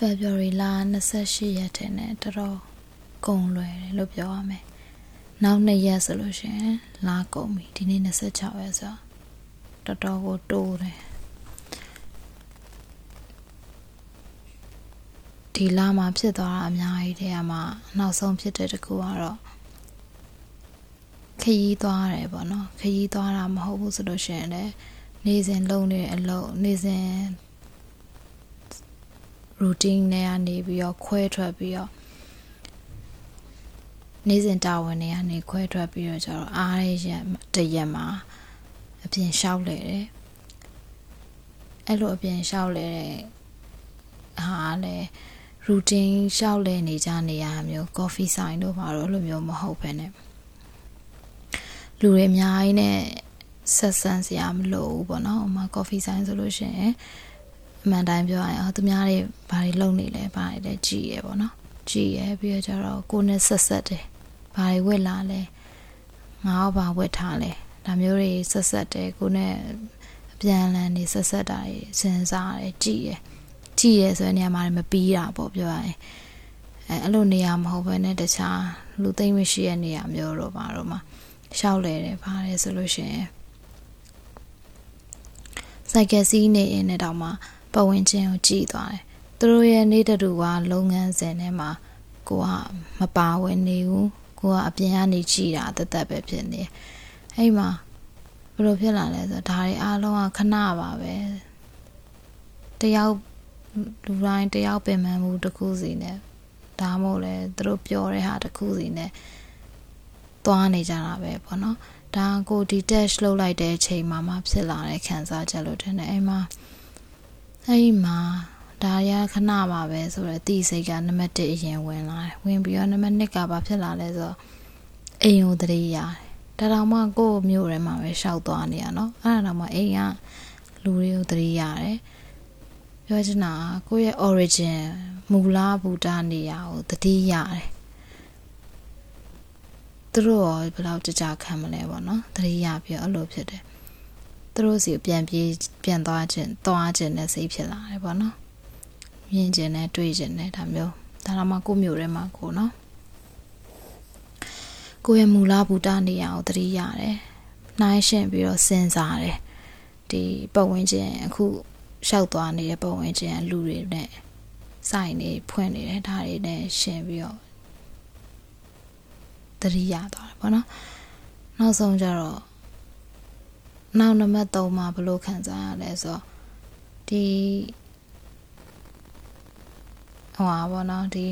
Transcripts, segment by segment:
February လ28ရက်ထဲနဲ့တော်တော်ကုန်လွယ်တယ်လို့ပြောရမယ်။နောက်နှစ်ရက်ဆိုလို့ရှိရင်လာကုန်ပြီဒီနေ့26ရက်ဆိုတော်တော်ကိုတိုးတယ်။ဒီလမှာဖြစ်သွားတာအများကြီးတဲ့မှာနောက်ဆုံးဖြစ်တဲ့တခုကတော့ခရီးသွားတယ်ပေါ့နော်ခရီးသွားတာမဟုတ်ဘူးဆိုလို့ရှိရင်လည်းနေစဉ်လုံနေအလုပ်နေစဉ် routine နဲ့ကနေပြီးတော့ခွဲထွက်ပြီးတော့နေ့စဉ်တာဝန်တွေကနေခွဲထွက်ပြီးတော့ကျတော့အားရရက်တရက်မှာအပြင်လျှောက်လေတယ်အဲ့လိုအပြင်လျှောက်လေတဲ့ဟာလေ routine လျှောက်လေနေကြနေရမျိုး coffee sign တို့ဘာလို့လိုမျိုးမဟုတ်ဘဲနဲ့လူတွေအများကြီးနဲ့ဆက်ဆံစရာမလိုဘူးပေါ့နော်။ဥမာ coffee sign ဆိုလို့ရှိရင် အမှန်တိုင်းပြောရရင်အော်သူများတွေဘာတွေလုပ်နေလဲဘာတွေလဲကြည်ရပေါ့နော်ကြည်ရပြီးတော့ကျတော့ကိုနဲ့ဆက်ဆက်တယ်ဘာတွေဝက်လာလဲငါဘာဝက်ထားလဲဒါမျိုးတွေဆက်ဆက်တယ်ကိုနဲ့အပြန်အလှန်နေဆက်ဆက်တာတွေစဉ်းစားတယ်ကြည်ရကြည်ရဆိုတဲ့နေရာမှာမပြီးတာပေါ့ပြောရရင်အဲအဲ့လိုနေရာမဟုတ်ဘဲနဲ့တခြားလူသိမ့်မရှိတဲ့နေရာမျိုးတော့ပါတော့မှာရှောက်လဲတယ်ပါတယ်ဆိုလို့ရှိရင်စိုက်ကယ်စီးနေရင်လည်းတောင်မှ ပတ်ဝန်းကျင်ကိုကြည့်သွားတယ်။သူတို့ရဲ့နေတတူကလုပ်ငန်းစဉ်ထဲမှာကိုကမပါဝင်နေဘူး။ကိုကအပြင်ကနေကြည့်တာတသက်ပဲဖြစ်နေ။အဲ့မှာဘယ်လိုဖြစ်လာလဲဆိုတော့ဒါတွေအားလုံးကခဏပါပဲ။တယောက်လူတိုင်းတယောက်ပင်ပန်းမှုတစ်ခုစီနဲ့ဒါမှမဟုတ်လေသူတို့ပြောတဲ့ဟာတစ်ခုစီနဲ့သွားနေကြတာပဲပေါ့နော်။ဒါကိုဒီ dash လုပ်လိုက်တဲ့အချိန်မှာမှဖြစ်လာတဲ့ခံစားချက်လို့ထင်တယ်အဲ့မှာ အဲ့ဒီမှာဒါရခဏပါပဲဆိုတော့တီးစိတ်ကနံပါတ်1အရင်ဝင်လာတယ်ဝင်ပြီးတော့နံပါတ်2ကဘာဖြစ်လာလဲဆိုတော့အိမ်ကိုတရေရတယ်ဒါတောင်မှကိုယ့်မျိုးထဲမှာပဲရှောက်သွားနေရနော်အဲ့ဒါတောင်မှအိမ်ကလူတွေကိုတရေရတယ်ပြောချင်တာကိုယ့်ရဲ့ origin မူလဘူတာနေရာကိုတတိရတယ်သူတို့ရောဘယ်လောက်ကြကြခံမလဲပေါ့နော်တတိယပြီးတော့အဲ့လိုဖြစ်တယ် သူတို့စီပြန်ပြေးပြန်သွားခြင်းသွားခြင်းနဲ့စိတ်ဖြစ်လာတယ်ပေါ့နော်မြင်ခြင်းနဲ့တွေ့ခြင်းနဲ့ဒါမျိုးဒါတော့မှကိုမျိုးထဲမှာကိုနော်ကိုရဲ့မူလဘူတာနေရာကိုတတိရတယ်နှိုင်းရှင်ပြီးတော့စဉ်းစားတယ်ဒီပတ်ဝန်းကျင်အခုရှောက်သွားနေတဲ့ပတ်ဝန်းကျင်လူတွေနဲ့စိုက်နေဖွင့်နေတယ်ဒါတွေနဲ့ရှင်ပြီးတော့သတိရသွားတယ်ပေါ့နော်နောက်ဆုံးကျတော့ နောက်နံပါတ်3မှာဘယ်လိုခံစားရလဲဆိုတော့ဒီဟိုပါပေါ့နော်ဒီ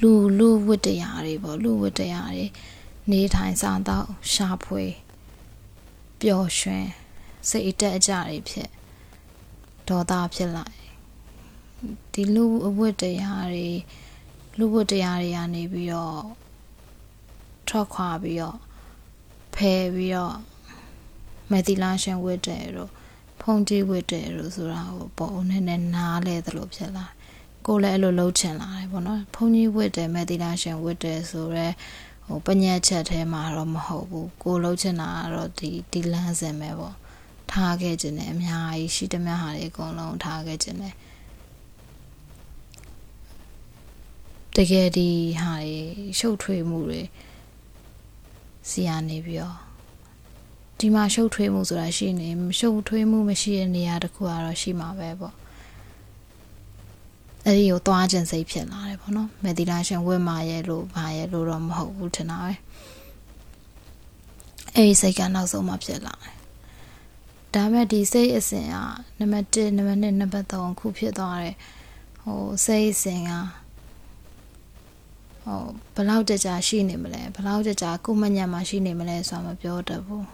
လူလူဝတ္တရားတွေပေါ့လူဝတ္တရားတွေနေထိုင်စားတော့ရှာဖွေပျော်ရွှင်စိတ်အတက်အကြတွေဖြစ်ဒေါသဖြစ်လိုက်ဒီလူအဝတ်တရားတွေလူဝတ်တရားတွေကနေပြီးတော့ထွက်ခွာပြီးတော့ ဖယ်ပြီးတော့မက်သီလာရှင်ဝတ်တယ်တို့ဖုန်ကြီးဝတ်တယ်တို့ဆိုတာဟိုပုံနဲ့နဲ့နားလဲသလိုဖြစ်လာကိုလည်းအဲ့လိုလှုပ်ချင်လာတယ်ပေါ့နော်ဖုန်ကြီးဝတ်တယ်မက်သီလာရှင်ဝတ်တယ်ဆိုတော့ဟိုပညာချက်ထဲမှာတော့မဟုတ်ဘူးကိုလှုပ်ချင်တာကတော့ဒီဒီလန်းစင်ပဲပေါ့ထားခဲ့ခြင်းနဲ့အများကြီးရှိသမျှဟာတွေအကုန်လုံးထားခဲ့ခြင်းနဲ့တကယ်ဒီဟာတွေရှုပ်ထွေးမှုတွေ စီရနေပြီးတော့ဒီမှာရှုပ်ထွေးမှုဆိုတာရှိနေရှုပ်ထွေးမှုမရှိတဲ့နေရာတခုကတော့ရှိမှာပဲပေါ့အဲ့ဒီကိုသွားခြင်းစိတ်ဖြစ်လာတယ်ပေါ့နော်မက်ဒီလာရှင်ဝတ်မာရဲ့လို့ဘာရဲ့လို့တော့မဟုတ်ဘူးထင်တာပဲအဲ့ဒီစိတ်ကနောက်ဆုံးမှဖြစ်လာတယ်ဒါမဲ့ဒီစိတ်အစဉ်ကနံပါတ်1နံပါတ်2နံပါတ်3ခုဖြစ်သွားတယ်ဟိုစိတ်အစဉ်က ဟိုဘလောက်တကြာရှိနေမလဲဘလောက်တကြာကိုမညံမှာရှိနေမလဲဆိုတာမပြောတတ်ဘူး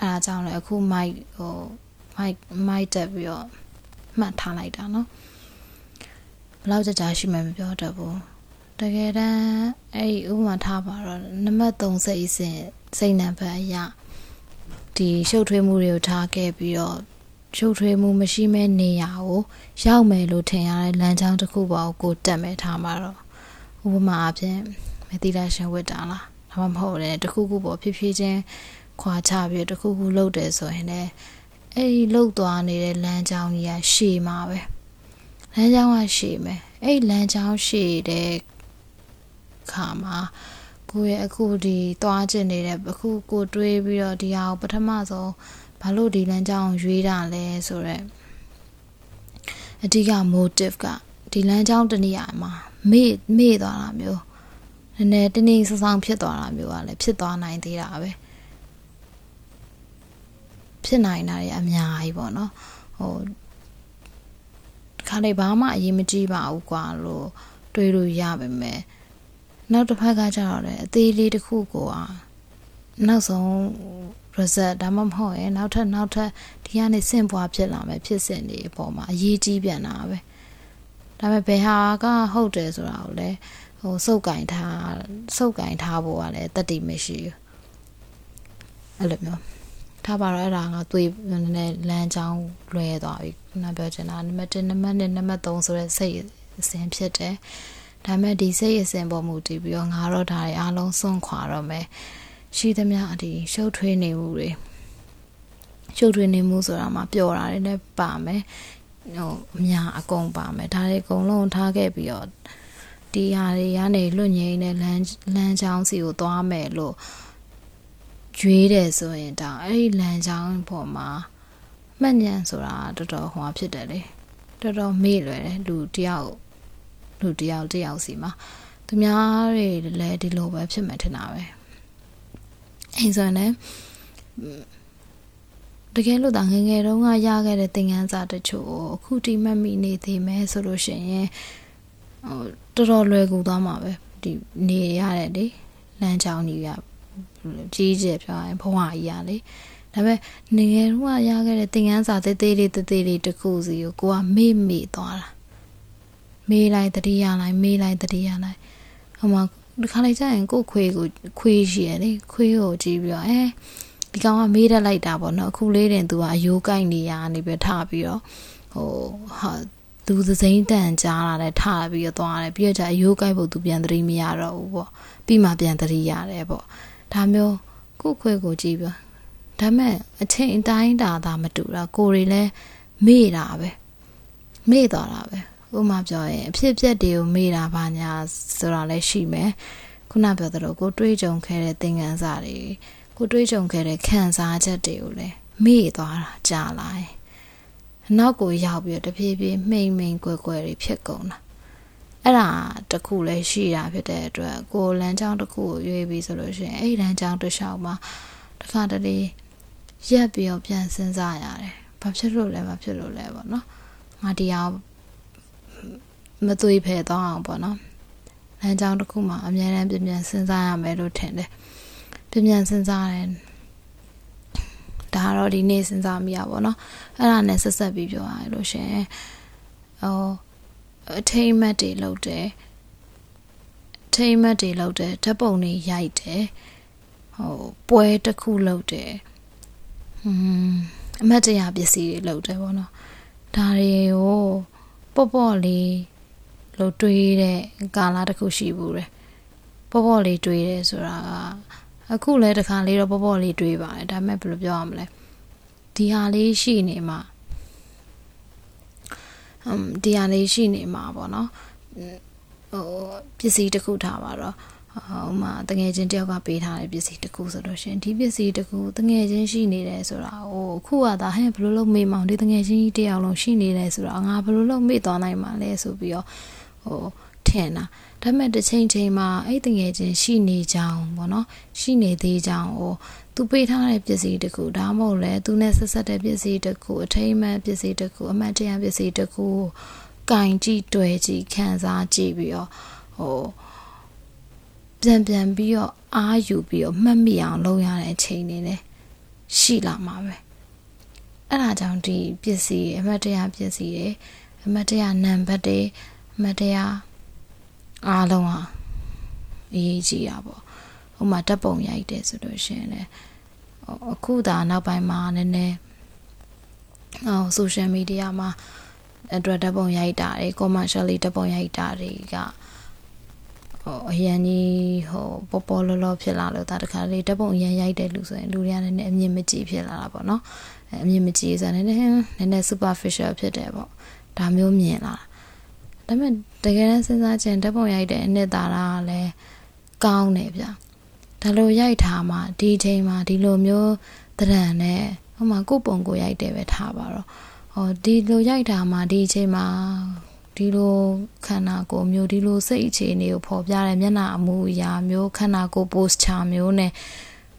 အဲအကြောင်းလည်းအခုမိုက်ဟိုမိုက်မိုက်တက်ပြီးတော့မှတ်ထားလိုက်တာเนาะဘလောက်တကြာရှိမှမပြောတတ်ဘူးတကယ်တမ်းအဲ့ဒီဥပမာထားပါတော့နံပါတ်3စိတ်အစဉ်စိတ်နံပါတ်အရဒီရှုပ်ထွေးမှုတွေကိုထားခဲ့ပြီးတော့ ရှုပ်ထွေးမှုမရှိမဲ့နေရာကိုရောက်မယ်လို့ထင်ရတဲ့လမ်းကြောင်းတစ်ခုပေါ်ကိုတက်မယ်ထားမှာတော့ဥပမာအဖြစ်မသီလာရှင်ဝတ်တာလားဒါမှမဟုတ်လေတခုခုပေါ်ဖြည်းဖြည်းချင်းခွာချပြီးတခုခုလုပ်တယ်ဆိုရင်လည်းအဲ့ဒီလှုပ်သွားနေတဲ့လမ်းကြောင်းကြီးကရှည်မှာပဲလမ်းကြောင်းကရှည်မယ်အဲ့လမ်းကြောင်းရှည်တဲ့ခါမှာကိုရဲ့အခုဒီသွားကျင်နေတဲ့အခုကိုတွေးပြီးတော့ဒီဟာကိုပထမဆုံး ဘာလို့ဒီလမ်းကြောင်းရွေးတာလဲဆိုတော့အဓိက motive ကဒီလမ်းကြောင်းတနည်းအားမှာမေ့မေ့သွားတာမျိုးနည်းနည်းတင်းတင်းဆဆောင်ဖြစ်သွားတာမျိုးကလည်းဖြစ်သွားနိုင်သေးတာပဲဖြစ်နိုင်တာတွေအများကြီးပေါ့နော်ဟိုခါလေးဘာမှအရေးမကြီးပါဘူးကွာလို့တွေးလို့ရပါမယ်နောက်တစ်ဖက်ကကျတော့လေအသေးလေးတစ်ခုကိုอ่ะနောက်ဆုံး result ဒါမှမဟုတ်ရင်နောက်ထပ်နောက်ထပ်ဒီကနေဆင့်ပွားဖြစ်လာမယ်ဖြစ်စဉ်တွေအပေါ်မှာအရေးကြီးပြန်တာပဲဒါပေမဲ့ဘယ်ဟာကဟုတ်တယ်ဆိုတာကိုလည်းဟိုစုပ်ကင်ထားစုပ်ကင်ထားဖို့ကလည်းတတိမရှိဘူးအဲ့လိုမျိုးထားပါတော့အဲ့ဒါကသွေးနည်းနည်းလမ်းကြောင်းလွဲသွားပြီခုနပြောချင်တာနံပါတ်1နံပါတ်2နံပါတ်3ဆိုတဲ့စိတ်အစဉ်ဖြစ်တယ်ဒါပေမဲ့ဒီစိတ်အစဉ်ပေါ်မူတည်ပြီးတော့ငါတော့ဒါတွေအားလုံးစွန့်ခွာတော့မယ် ရှိသမျှဒီရှုပ်ထွေးနေမှုတွေရှုပ်ထွေးနေမှုဆိုတာမှာပျော်တာတွေလည်းပါမယ်ဟိုအများအကုန်ပါမယ်ဒါတွေအကုန်လုံးထားခဲ့ပြီးတော့ဒီဟာတွေကနေလွတ်ငိမ့်တဲ့လမ်းလမ်းကြောင်းစီကိုသွားမယ်လို့ရွေးတယ်ဆိုရင်ဒါအဲ့ဒီလမ်းကြောင်းပေါ်မှာမှတ်ဉဏ်ဆိုတာတော်တော်ဟွာဖြစ်တယ်လေတော်တော်မေ့လွယ်တယ်လူတယောက်လူတယောက်တယောက်စီမှာသူများတွေလည်းဒီလိုပဲဖြစ်မှထင်တာပဲ အဲဆိုရင်တကယ်လို့ဒါငငယ်တုန်းကရခဲ့တဲ့သင်ခန်းစာတချို့ကိုအခုတိမှတ်မိနေသေးမယ်ဆိုလို့ရှိရင်ဟိုတော်တော်လွယ်ကူသွားမှာပဲဒီနေရတဲ့လေလမ်းကြောင်းကြီးကကြီးကျယ်ပြောရင်ဘဝကြီးရလေဒါပေမဲ့နေငယ်တုန်းကရခဲ့တဲ့သင်ခန်းစာသေးသေးလေးသေးသေးလေးတစ်ခုစီကိုကိုကမေ့မေ့သွားတာမေးလိုက်တတိယလိုက်မေးလိုက်တတိယလိုက်ဟိုမှာ ဒီခါလေးကျရင်ကိုခွေးကိုခွေးရှိရလေခွေးကိုကြည့်ပြီးတော့အဲဒီကောင်ကမေးတတ်လိုက်တာပေါ့နော်အခုလေးတင်သူကအယိုးကိုက်နေရနေပြီးထပြီးတော့ဟိုဟာသူသစိမ့်တန်ကြားလာတယ်ထပြီးတော့သွားတယ်ပြီးတော့じゃအယိုးကိုက်ဖို့သူပြန်သတိမရတော့ဘူးပေါ့ပြီးမှပြန်သတိရတယ်ပေါ့ဒါမျိုးကိုခွေးကိုကြည့်ပြီးဒါမဲ့အချိန်အတိုင်းတာသာမတူတာကိုတွေလည်းမေ့တာပဲမေ့သွားတာပဲ ဥမာပြောရင်အဖြစ်အပျက်တွေကိုမေ့တာပါညာဆိုတာလည်းရှိမယ်ခုနပြောသလိုကိုတွေးကြုံခဲ့တဲ့သင်ခန်းစာတွေကိုတွေးကြုံခဲ့တဲ့ခံစားချက်တွေကိုလည်းမေ့သွားတာကြာလာရင်နောက်ကိုရောက်ပြီးတဖြည်းဖြည်းမှိန်မှိန်ကွယ်ကွယ်တွေဖြစ်ကုန်တာအဲ့ဒါတခုလည်းရှိတာဖြစ်တဲ့အတွက်ကိုလမ်းကြောင်းတစ်ခုကိုရွေးပြီးဆိုလို့ရှိရင်အဲ့လမ်းကြောင်းတစ်လျှောက်မှာတစ်ခါတလေရက်ပြီးတော့ပြန်စဉ်းစားရတယ်ဘာဖြစ်လို့လဲဘာဖြစ်လို့လဲပေါ့နော်ငါတရား မသွေးဖယ်သွားအောင်ပေါ့နော်လမ်းကြောင်းတစ်ခုမှာအများအားပြန်ပြန်စဉ်းစားရမယ်လို့ထင်တယ်ပြန်ပြန်စဉ်းစားတယ်ဒါကတော့ဒီနေ့စဉ်းစားမိရပါတော့အဲ့ဒါနဲ့ဆက်ဆက်ပြီးပြောရလို့ရှင်ဟိုအထိမ့်မတ်တွေလုပ်တယ်ထိမ့်မတ်တွေလုပ်တယ်ဓာတ်ပုံတွေရိုက်တယ်ဟိုပွဲတစ်ခုလုပ်တယ်ဟွန်းအမတ်တရားပစ္စည်းတွေလုပ်တယ်ပေါ့နော်ဒါတွေကိုပေါ့ပေါ့လေး လို့တွေးတဲ့ကာလတစ်ခုရှိဘူးတယ်ပေါ့ပေါ့လေးတွေးတယ်ဆိုတာကအခုလည်းတခါလေးတော့ပေါ့ပေါ့လေးတွေးပါတယ်ဒါပေမဲ့ဘယ်လိုပြောရမလဲဒီဟာလေးရှိနေမှာအမ်ဒီဟာလေးရှိနေမှာပေါ့နော်ဟိုပစ္စည်းတစ်ခုထားပါတော့ဟိုမှာတငယ်ချင်းတယောက်ကပေးထားတဲ့ပစ္စည်းတစ်ခုဆိုလို့ရှင်ဒီပစ္စည်းတစ်ခုတငယ်ချင်းရှိနေတယ်ဆိုတာဟိုအခုကသာဟဲ့ဘယ်လိုလုပ်မေးမောင်ဒီတငယ်ချင်းကြီးတယောက်လုံးရှိနေတယ်ဆိုတော့ငါဘယ်လိုလုပ်မေ့သွားနိုင်မှာလဲဆိုပြီးတော့ ဟိုထင်တာဒါပေမဲ့တစ်ချိန်ချိန်မှာအဲ့တငယ်ချင်းရှိနေကြောင်းပေါ့နော်ရှိနေသေးကြောင်းဟိုသူပေးထားတဲ့ပစ္စည်းတစ်ခုဒါမှမဟုတ်လဲသူနဲ့ဆက်ဆက်တဲ့ပစ္စည်းတစ်ခုအထိမ်းအမှန်ပစ္စည်းတစ်ခုအမှတ်တရပစ္စည်းတစ်ခုကင်ကြည့်တွေ့ကြည့်ခံစားကြည့်ပြီးတော့ဟိုပြန်ပြန်ပြီးတော့အားယူပြီးတော့မှတ်မိအောင်လုပ်ရတဲ့အချိန်တွေလည်းရှိလာမှာပဲအဲ့ဒါကြောင့်ဒီပစ္စည်းအမှတ်တရပစ္စည်းတွေအမှတ်တရနံပါတ်တွေအ မှတ်တရအားလုံးဟာအရေးကြီးတာပေါ့ဥမာဓာတ်ပုံရိုက်တယ်ဆိုလို့ရှိရင်လည်းအခုဒါနောက်ပိုင်းမှာနည်းနည်းဟို social media မှာအတွက်ဓာတ်ပုံရိုက်တာတွေ commercially ဓာတ်ပုံရိုက်တာတွေကဟိုအရန်ကြီးဟိုပေါ်ပေါ်လောလောဖြစ်လာလို့ဒါတခါလေဓာတ်ပုံအရန်ရိုက်တဲ့လူဆိုရင်လူတွေကလည်းအမြင်မကြည့်ဖြစ်လာတာပေါ့နော်အမြင်မကြည့်ဆိုတော့နည်းနည်းနည်းနည်း superficial ဖြစ်တယ်ပေါ့ဒါမျိုးမြင်လာ ဒါပေမဲ့တကယ်စဉ်းစားချင်ဓာတ်ပုံရိုက်တဲ့အနှစ်သာရကလည်းကောင်းတယ်ဗျဒါလိုရိုက်ထားမှဒီအချိန်မှာဒီလိုမျိုးတရံနဲ့ဟိုမှာကိုပုံကိုရိုက်တယ်ပဲထားပါတော့ဟောဒီလိုရိုက်ထားမှဒီအချိန်မှာဒီလိုခန္ဓာကိုယ်မျိုးဒီလိုစိတ်အခြေအနေကိုဖော်ပြတဲ့မျက်နှာအမူအရာမျိုးခန္ဓာကိုယ် posture မျိုးနဲ့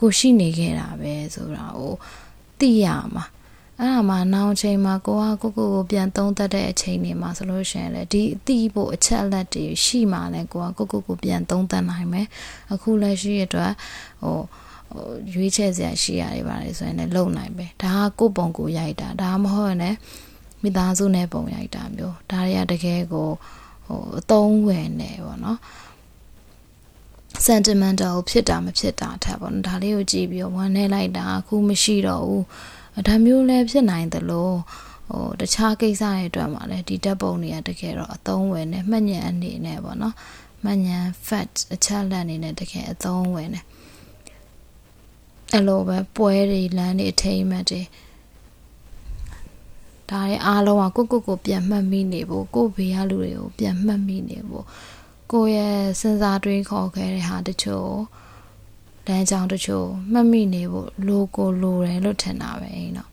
ကိုရှိနေခဲ့တာပဲဆိုတာကိုသိရမှာ အဲ့ဒါမှနောင်ချိန်မှာကိုကကိုကိုကိုပြန်သုံးသပ်တဲ့အချိန်တွေမှာဆိုလို့ရှိရင်လေဒီအသိဖို့အချက်အလက်တွေရှိမှလည်းကိုကကိုကိုကိုပြန်သုံးသပ်နိုင်မယ်အခုလက်ရှိအတွက်ဟိုဟိုရွေးချယ်စရာရှိရတယ်ပါလေဆိုရင်လည်းလုံနိုင်ပဲဒါကကိုပုံကိုရိုက်တာဒါမှမဟုတ်ရင်လည်းမိသားစုနဲ့ပုံရိုက်တာမျိုးဒါတွေကတကယ်ကိုဟိုအသုံးဝင်နေပေါ့နော် sentimental ဖြစ်တာမဖြစ်တာထက်ပေါ့နော်ဒါလေးကိုကြည့်ပြီးဝမ်းနေလိုက်တာအခုမရှိတော့ဘူး ဒါမျိုးလည်းဖြစ်နိုင်သလိုဟိုတခြားကိစ္စတွေအတွက်မှာလည်းဒီဓာတ်ပုံတွေကတကယ်တော့အသုံးဝင်နေမှတ်ဉဏ်အနေနဲ့ပေါ့နော်မှတ်ဉဏ် fact အချက်လက်အနေနဲ့တကယ်အသုံးဝင်နေအဲ့လိုပဲပွဲတွေလမ်းတွေအထိမ်းအမှတ်တွေဒါတွေအားလုံးကကိုကိုကိုပြန်မှတ်မိနေဖို့ကိုဘေးကလူတွေကိုပြန်မှတ်မိနေဖို့ကိုရဲ့စဉ်းစားတွေးခေါ်ခဲ့တဲ့ဟာတချို့ လမ်းကြောင်းတချို့မှတ်မိနေဖို့လိုကိုလိုတယ်လို့ထင်တာပဲအဲ့တော့